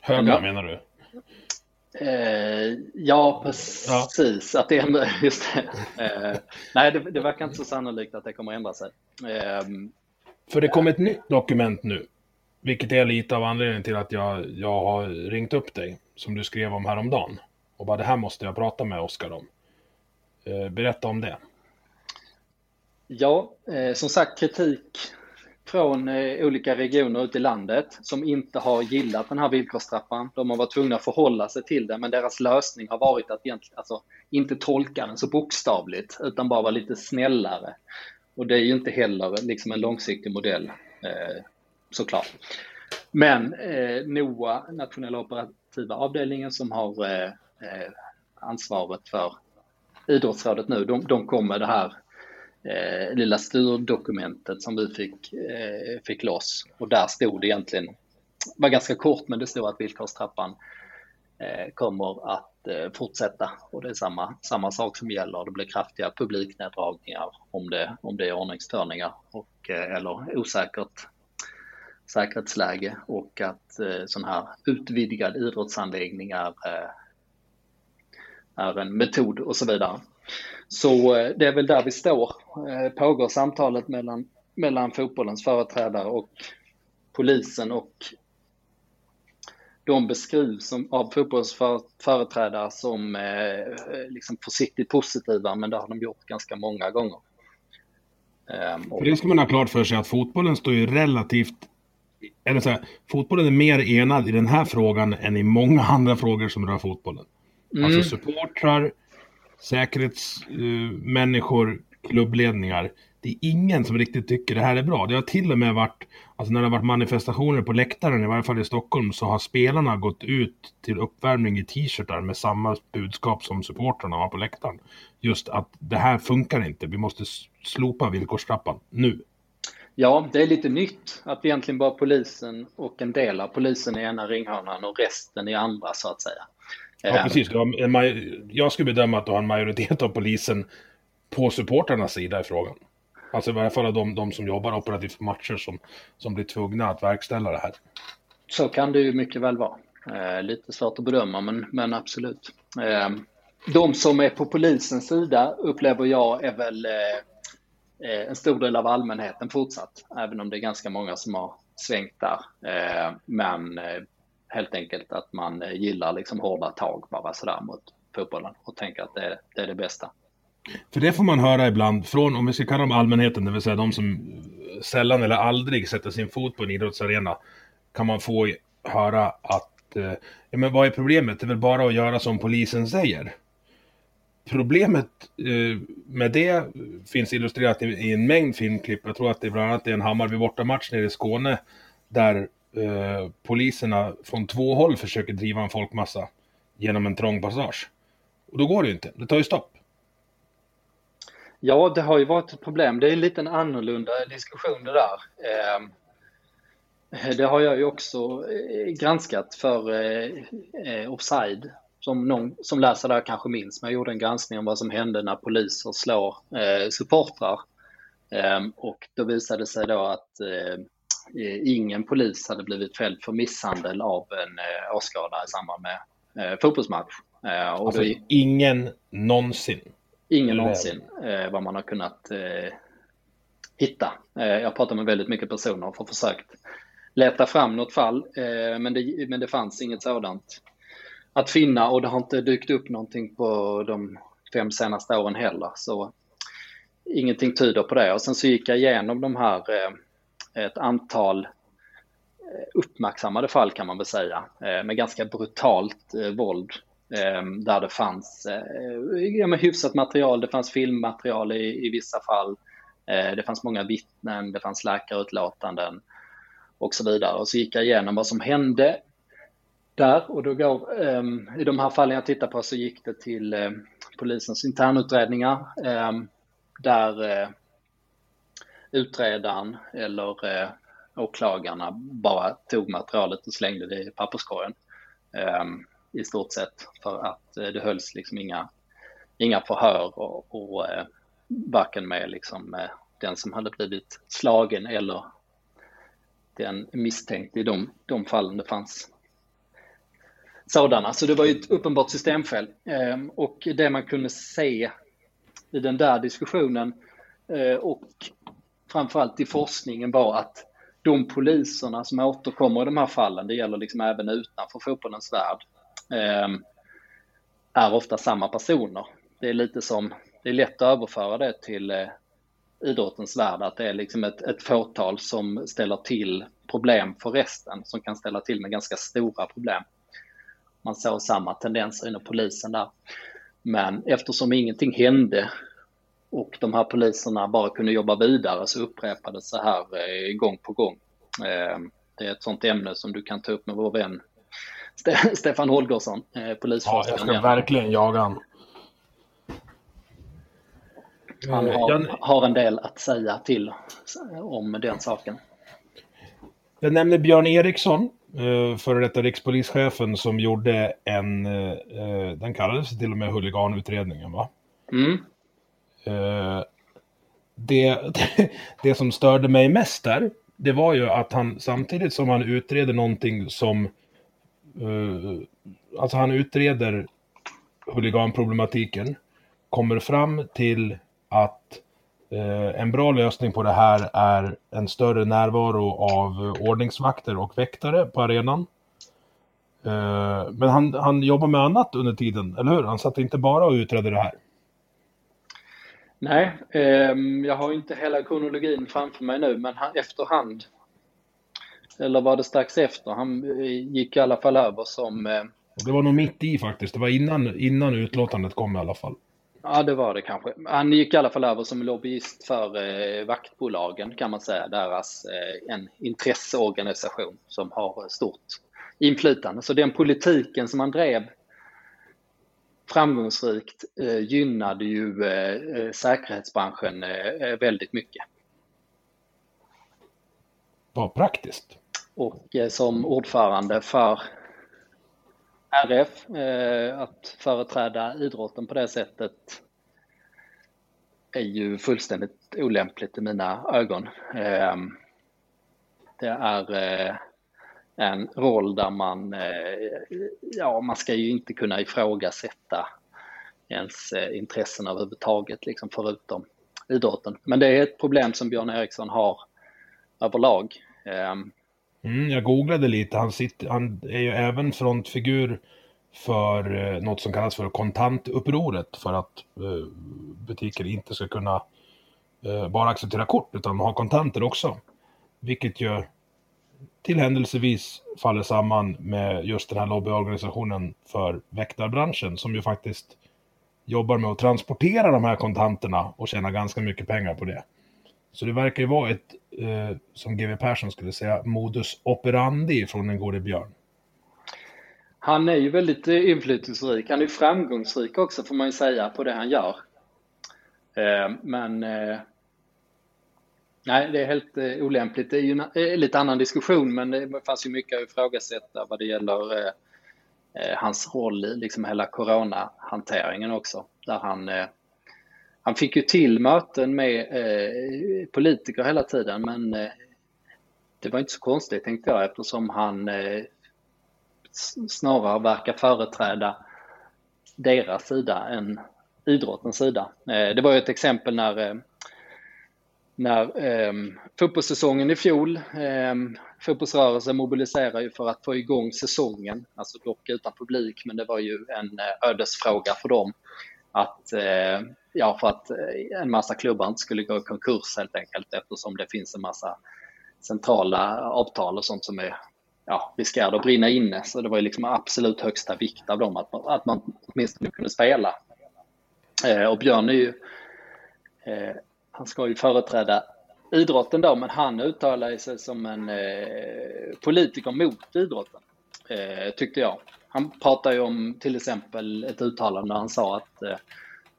Höga en, menar du? Eh, ja, precis. Ja. Att det ändrar, just det. Eh, nej, det, det verkar inte så sannolikt att det kommer ändra sig. Eh, för det kom ett nytt dokument nu vilket är lite av anledningen till att jag, jag har ringt upp dig, som du skrev om häromdagen. Och bara det här måste jag prata med Oskar om. Eh, berätta om det. Ja, eh, som sagt kritik från eh, olika regioner ute i landet som inte har gillat den här villkorstrappan. De har varit tvungna att förhålla sig till den, men deras lösning har varit att egentligen, alltså, inte tolka den så bokstavligt, utan bara vara lite snällare. Och det är ju inte heller liksom en långsiktig modell. Eh, såklart. Men eh, NOA, nationella operativa avdelningen som har eh, eh, ansvaret för idrottsrådet nu, de, de kom med det här eh, lilla styrdokumentet som vi fick, eh, fick loss. Och där stod det egentligen, var ganska kort, men det stod att villkorstrappan eh, kommer att eh, fortsätta och det är samma, samma sak som gäller. Det blir kraftiga publikneddragningar om det, om det är ordningsstörningar och, eh, eller osäkert säkerhetsläge och att eh, sån här utvidgad idrottsanläggning är, eh, är en metod och så vidare. Så eh, det är väl där vi står. Eh, pågår samtalet mellan, mellan fotbollens företrädare och polisen och de beskrivs som, av fotbollsföreträdare som eh, eh, liksom försiktigt positiva, men det har de gjort ganska många gånger. Um, och... Det ska man ha klart för sig att fotbollen står ju relativt eller så här, fotbollen är mer enad i den här frågan än i många andra frågor som rör fotbollen. Mm. Alltså supportrar, säkerhetsmänniskor, uh, klubbledningar. Det är ingen som riktigt tycker det här är bra. Det har till och med varit, alltså när det har varit manifestationer på läktaren, i varje fall i Stockholm, så har spelarna gått ut till uppvärmning i t-shirtar med samma budskap som supportrarna har på läktaren. Just att det här funkar inte, vi måste slopa villkorstrappan nu. Ja, det är lite nytt att egentligen bara polisen och en del av polisen i ena ringhörnan och resten i andra så att säga. Ja, precis. Jag skulle bedöma att du har en majoritet av polisen på supporternas sida i frågan. Alltså i varje fall de, de som jobbar operativt på matcher som, som blir tvungna att verkställa det här. Så kan det ju mycket väl vara. Eh, lite svårt att bedöma, men, men absolut. Eh, de som är på polisens sida upplever jag är väl eh, eh, Eh, en stor del av allmänheten fortsatt, även om det är ganska många som har svängt där. Eh, men eh, helt enkelt att man eh, gillar liksom hårda tag bara sådär mot fotbollen och tänker att det, det är det bästa. För det får man höra ibland från, om vi ska kalla dem allmänheten, det vill säga de som eh, sällan eller aldrig sätter sin fot på en idrottsarena, kan man få höra att, eh, ja men vad är problemet? Det är väl bara att göra som polisen säger. Problemet eh, med det finns illustrerat i, i, en mängd filmklipp. Jag tror att det bland annat är en Hammarby bortamatch nere i Skåne där eh, poliserna från två håll försöker driva en folkmassa genom en trång passage. Och då går det ju inte, det tar ju stopp. Ja, det har ju varit ett problem. Det är en liten annorlunda diskussion det där. Ehm, det har jag ju också eh, granskat för eh, eh Offside. Som någon som läser där kanske minns, men jag gjorde en granskning om vad som hände när poliser slår supportrar. Ehm, och då visade det sig då att ingen polis hade blivit fälld för misshandel av en åskådare i samband med fotbollsmatch. Och alltså, då... ingen någonsin? Ingen någonsin eh, vad man har kunnat eh, hitta. Eh, jag har pratat med väldigt mycket personer och försökt leta fram något fall, eh, men, det, men det fanns inget sådant att finna och det har inte dykt upp någonting på de fem senaste åren heller. Så ingenting tyder på det. Och sen så gick jag igenom de här, eh, ett antal eh, uppmärksammade fall kan man väl säga, eh, med ganska brutalt våld där det fanns ja, men hyfsat material, det fanns filmmaterial i, i vissa fall. Det fanns många vittnen, det fanns läkarutlåtanden och så vidare. Och så gick jag igenom vad som hände där. Och då går, ehm, i de här fallen jag tittar på så gick det till ehm, polisens internutredningar ehm, där eh, utredaren eller eh, åklagarna bara tog materialet och slängde det i papperskorgen i stort sett för att eh, det hölls liksom inga, inga förhör och, och varken med liksom den som hade blivit slagen eller den misstänkte i de, de fallen det fanns sådana. Så det var ju ett uppenbart systemfel. Ehm, och det man kunde se i den där diskussionen eh, och framförallt i forskningen var att de poliserna som återkommer i de här fallen, det gäller liksom även utanför fotbollens värld, ehm, är ofta samma personer. Det är lite som, det är lätt att överföra det till eh, idrottens värld, att det är liksom ett, ett fåtal som ställer till problem för resten, som kan ställa till med ganska stora problem. Man såg samma tendenser inom polisen där. Men eftersom ingenting hände och de här poliserna bara kunde jobba vidare så upprepades det här eh, gång på gång. Ehm, det är ett sånt ämne som du kan ta upp med vår vän Stefan Holgersson, eh, polisforskaren. Ja, jag ska verkligen jaga han. Han har, jag... har en del att säga till om den saken. Jag nämnde Björn Eriksson, eh, före detta rikspolischefen, som gjorde en, eh, den kallades till och med huliganutredningen va? Mm. Det, det som störde mig mest där, det var ju att han samtidigt som han utreder någonting som Uh, alltså han utreder huliganproblematiken, kommer fram till att en bra lösning på det här är en större närvaro av ordningsvakter och väktare på arenan. Eh, men han, han jobbar med annat under tiden, eller hur? Han satt inte bara och utredde det här. Nej, eh, jag har inte hela kronologin framför mig nu, men han, efterhand, eller var det strax efter, han eh, gick i alla fall över som... Eh, det var nog mitt i faktiskt, det var innan, innan utlåtandet kom i alla fall. Ja, det var det kanske. Han gick i alla fall över som lobbyist för eh, vaktbolagen kan man säga, deras eh, en intresseorganisation som har stort inflytande. Så den politiken som han drev framgångsrikt eh, gynnade ju eh, eh säkerhetsbranschen eh, väldigt mycket. Vad praktiskt. Och eh, som ordförande för RF, eh, att företräda idrotten på det sättet är ju fullständigt olämpligt i mina ögon. Ehm, det är eh, en roll där man, eh, ja man ska ju inte kunna ifrågasätta ens intressen överhuvudtaget, liksom förutom idrotten. Men det är ett problem som Björn Eriksson har överlag. Ehm, Mm, jag googlade lite, han, sitter, han är ju även frontfigur för eh, något som kallas för kontantupproret för att eh, butiker inte ska kunna eh, bara acceptera kort utan ha kontanter också. Vilket ju till händelsevis faller samman med just den här lobbyorganisationen för väktarbranschen som ju faktiskt jobbar med att transportera de här kontanterna och tjäna ganska mycket pengar på det. Så det verkar ju vara ett, eh, som GW Persson skulle säga, modus operandi från den gode Björn. Han är ju väldigt eh, inflytelserik. Han är framgångsrik också får man ju säga på det han gör. Eh, men eh, nej, det är helt eh, olämpligt. Det är ju en eh, lite annan diskussion, men det fanns ju mycket att ifrågasätta vad det gäller hans roll i liksom hela coronahanteringen också. Där han, han fick ju till möten med eh, politiker hela tiden, men eh, det var inte så konstigt tänkte jag eftersom han eh, snarare verkar företräda deras sida än idrottens sida. Eh, det var ju ett exempel när, eh, när eh, fotbollssäsongen i fjol, eh, fotbollsrörelsen mobiliserar ju för att få igång säsongen, alltså dock utan publik, men det var ju en eh, ödesfråga för dem. Att, eh, ja, för att eh, en massa klubbar inte skulle gå i konkurs helt enkelt eftersom det finns en massa centrala avtal och sånt som är ja, riskerade att brinna inne. Så det var ju liksom absolut högsta vikt av dem att, att man åtminstone kunde spela. Eh, och Björn är ju, eh, han ska ju företräda idrotten då, men han uttalar sig som en eh, politiker mot idrotten, eh, tyckte jag. Han pratar ju om till exempel ett uttalande där han sa att eh,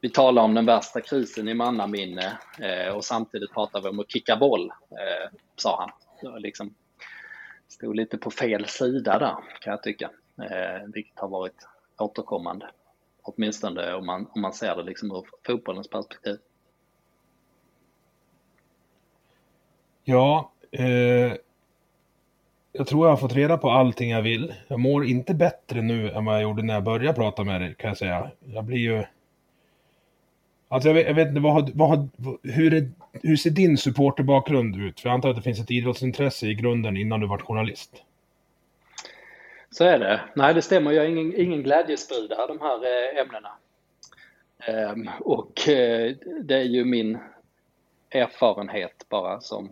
vi talar om den värsta krisen i mannaminne eh, och samtidigt pratar vi om att kicka boll, eh, sa han. Det liksom stod lite på fel sida där kan jag tycka, eh, vilket har varit återkommande. Åtminstone om man, om man ser det liksom ur fotbollens perspektiv. Ja, eh, jag tror jag har fått reda på allting jag vill. Jag mår inte bättre nu än vad jag gjorde när jag började prata med dig, kan jag säga. Jag blir ju Alltså jag vet, jag vet inte, vad har, vad har, hur, är, hur ser din supporterbakgrund ut? För jag antar att det finns ett idrottsintresse i grunden innan du var journalist. Så är det. Nej, det stämmer. Jag är ingen, ingen glädjespridare, de här eh, ämnena. Um, och eh, det är ju min erfarenhet bara som,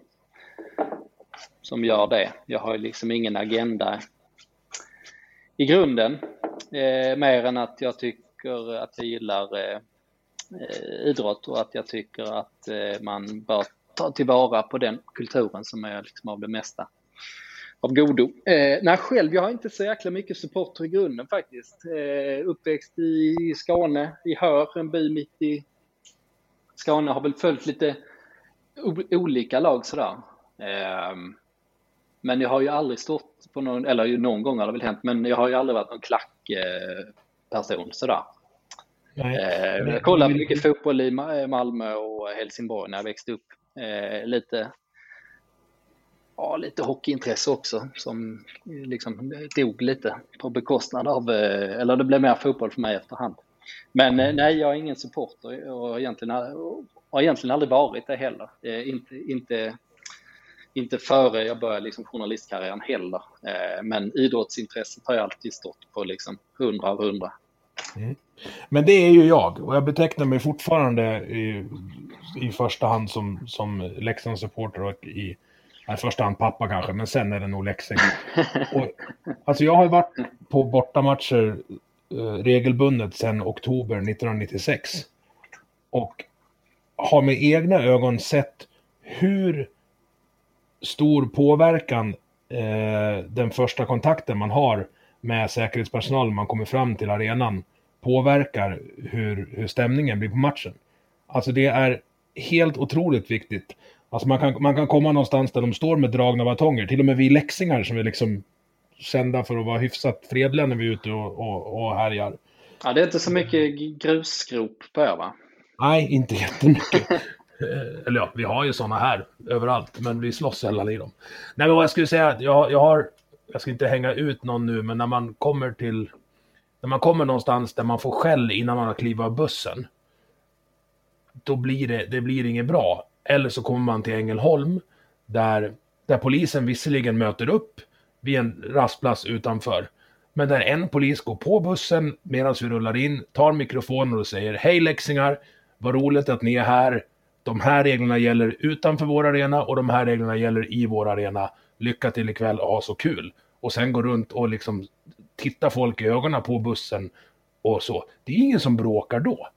som gör det. Jag har liksom ingen agenda i grunden, eh, mer än att jag tycker att jag gillar Eh, Eh, idrott och att jag tycker att eh, man bör ta tillvara på den kulturen som är liksom av det mesta av godo. Eh, nej, själv, jag har inte så jäkla mycket supporter i grunden faktiskt. Eh, uppväxt i Skåne, i Hör, en by mitt i Skåne, har väl följt lite olika lag sådär. Eh, men jag har ju aldrig stått på någon, eller någon gång har det väl hänt, men jag har ju aldrig varit någon klackperson eh, sådär. Eh, jag kollade mycket fotboll i Malmö och Helsingborg när jag växte upp. Eh, lite, ja, lite hockeyintresse också som liksom dog lite på bekostnad av, eh, eller det blev mer fotboll för mig efterhand. Men nej, jag är ingen supporter och egentligen, har egentligen aldrig varit det heller. Inte, inte inte före jag började liksom journalistkarriären heller. Eh, men idrottsintresset har ju alltid stått på liksom 100 av 100. Mm. Men det är ju jag och jag betecknar mig fortfarande i, i första hand som, som Leksandssupporter och i, i första hand pappa kanske, men sen är det nog Leksand. Och, alltså jag har varit på bortamatcher eh, regelbundet sedan oktober 1996. Och har med egna ögon sett hur stor påverkan eh, den första kontakten man har med säkerhetspersonal man kommer fram till arenan påverkar hur, hur stämningen blir på matchen. Alltså det är helt otroligt viktigt. Alltså man kan, man kan komma någonstans där de står med dragna batonger, till och med vi läxingar som är liksom kända för att vara hyfsat fredliga när vi är ute och, och, och härjar. Ja, det är inte så mycket grusskrop på er va? Nej, inte jättemycket. Eh, eller ja, vi har ju sådana här överallt, men vi slåss sällan i dem. Nej, men vad jag skulle säga, jag, jag har, jag ska inte hänga ut någon nu, men när man kommer till, när man kommer någonstans där man får skäll innan man har klivit av bussen, då blir det, det blir inget bra. Eller så kommer man till Ängelholm, där, där polisen visserligen möter upp vid en rastplats utanför, men där en polis går på bussen medan vi rullar in, tar mikrofonen och säger Hej läxingar, vad roligt att ni är här de här reglerna gäller utanför vår arena och de här reglerna gäller i vår arena. Lycka till ikväll och ha så kul. Och sen gå runt och liksom titta folk i ögonen på bussen och så. Det är ingen som bråkar då.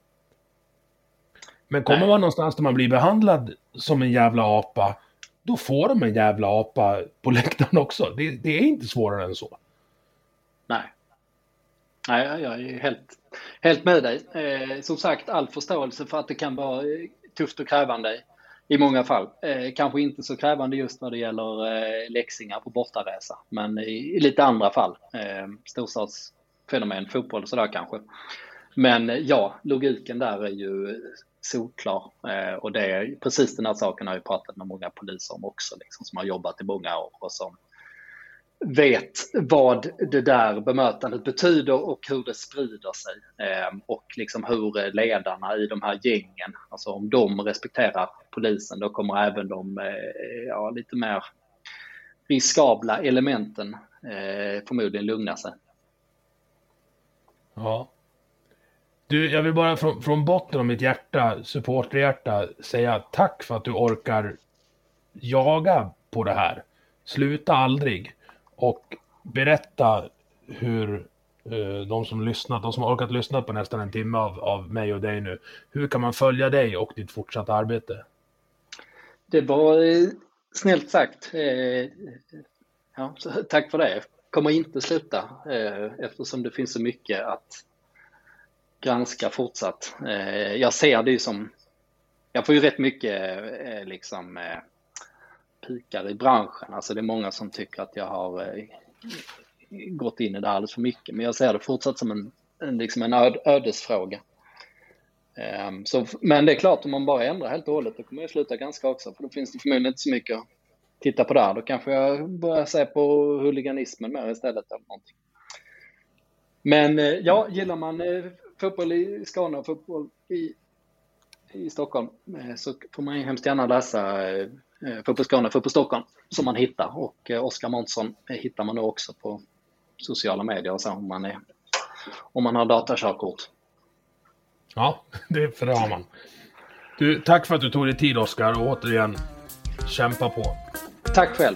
Men kommer Nej. man någonstans där man blir behandlad som en jävla apa, då får de en jävla apa på läktaren också. Det, det är inte svårare än så. Nej. Nej, jag är helt, helt med dig. Eh, som sagt, all förståelse för att det kan vara tufft och krävande i många fall. Eh, kanske inte så krävande just när det gäller eh, läxingar på bortaresa, men i, i lite andra fall. Eh, storstadsfenomen, fotboll och sådär kanske. Men eh, ja, logiken där är ju solklar. Eh, och det är precis den här saken har jag pratat med många poliser om också, liksom, som har jobbat i många år och som vet vad det där bemötandet betyder och hur det sprider sig. Ehm, och liksom hur ledarna i de här gängen, alltså om de respekterar polisen, då kommer även de eh, ja, lite mer riskabla elementen eh, förmodligen lugna sig. Ja. Du, jag vill bara från, från botten av mitt hjärta, supporterhjärta, säga tack för att du orkar jaga på det här. Sluta aldrig och berätta hur eh, de som lyssnat, de som har orkat lyssna på nästan en timme av, av mig och dig nu, hur kan man följa dig och ditt fortsatta arbete? Det var eh, snällt sagt. Eh, ja, tack för det. Kommer inte sluta eh, eftersom det finns så mycket att granska fortsatt. Eh, jag ser det ju som, jag får ju rätt mycket liksom pikar i branschen. Alltså det är många som tycker att jag har eh, gått in i det alldeles för mycket. Men jag ser det fortsatt som en, en, liksom en öd, ödesfråga. Um, så, men det är klart, om man bara ändrar helt och hållet, då kommer jag sluta ganska också. För då finns det förmodligen inte så mycket att titta på där. Då kanske jag börjar se på huliganismen mer istället. Eller någonting. Men eh, ja, gillar man eh, fotboll i Skåne och fotboll i, i Stockholm eh, så får man ju hemskt gärna läsa eh, Eh, på Skåne, på Stockholm som man hittar. Och eh, Oskar Månsson hittar man då också på sociala medier och så om man, är, om man har datakörkort. Ja, det, för det har man. Du, tack för att du tog dig tid Oskar och återigen kämpa på. Tack själv.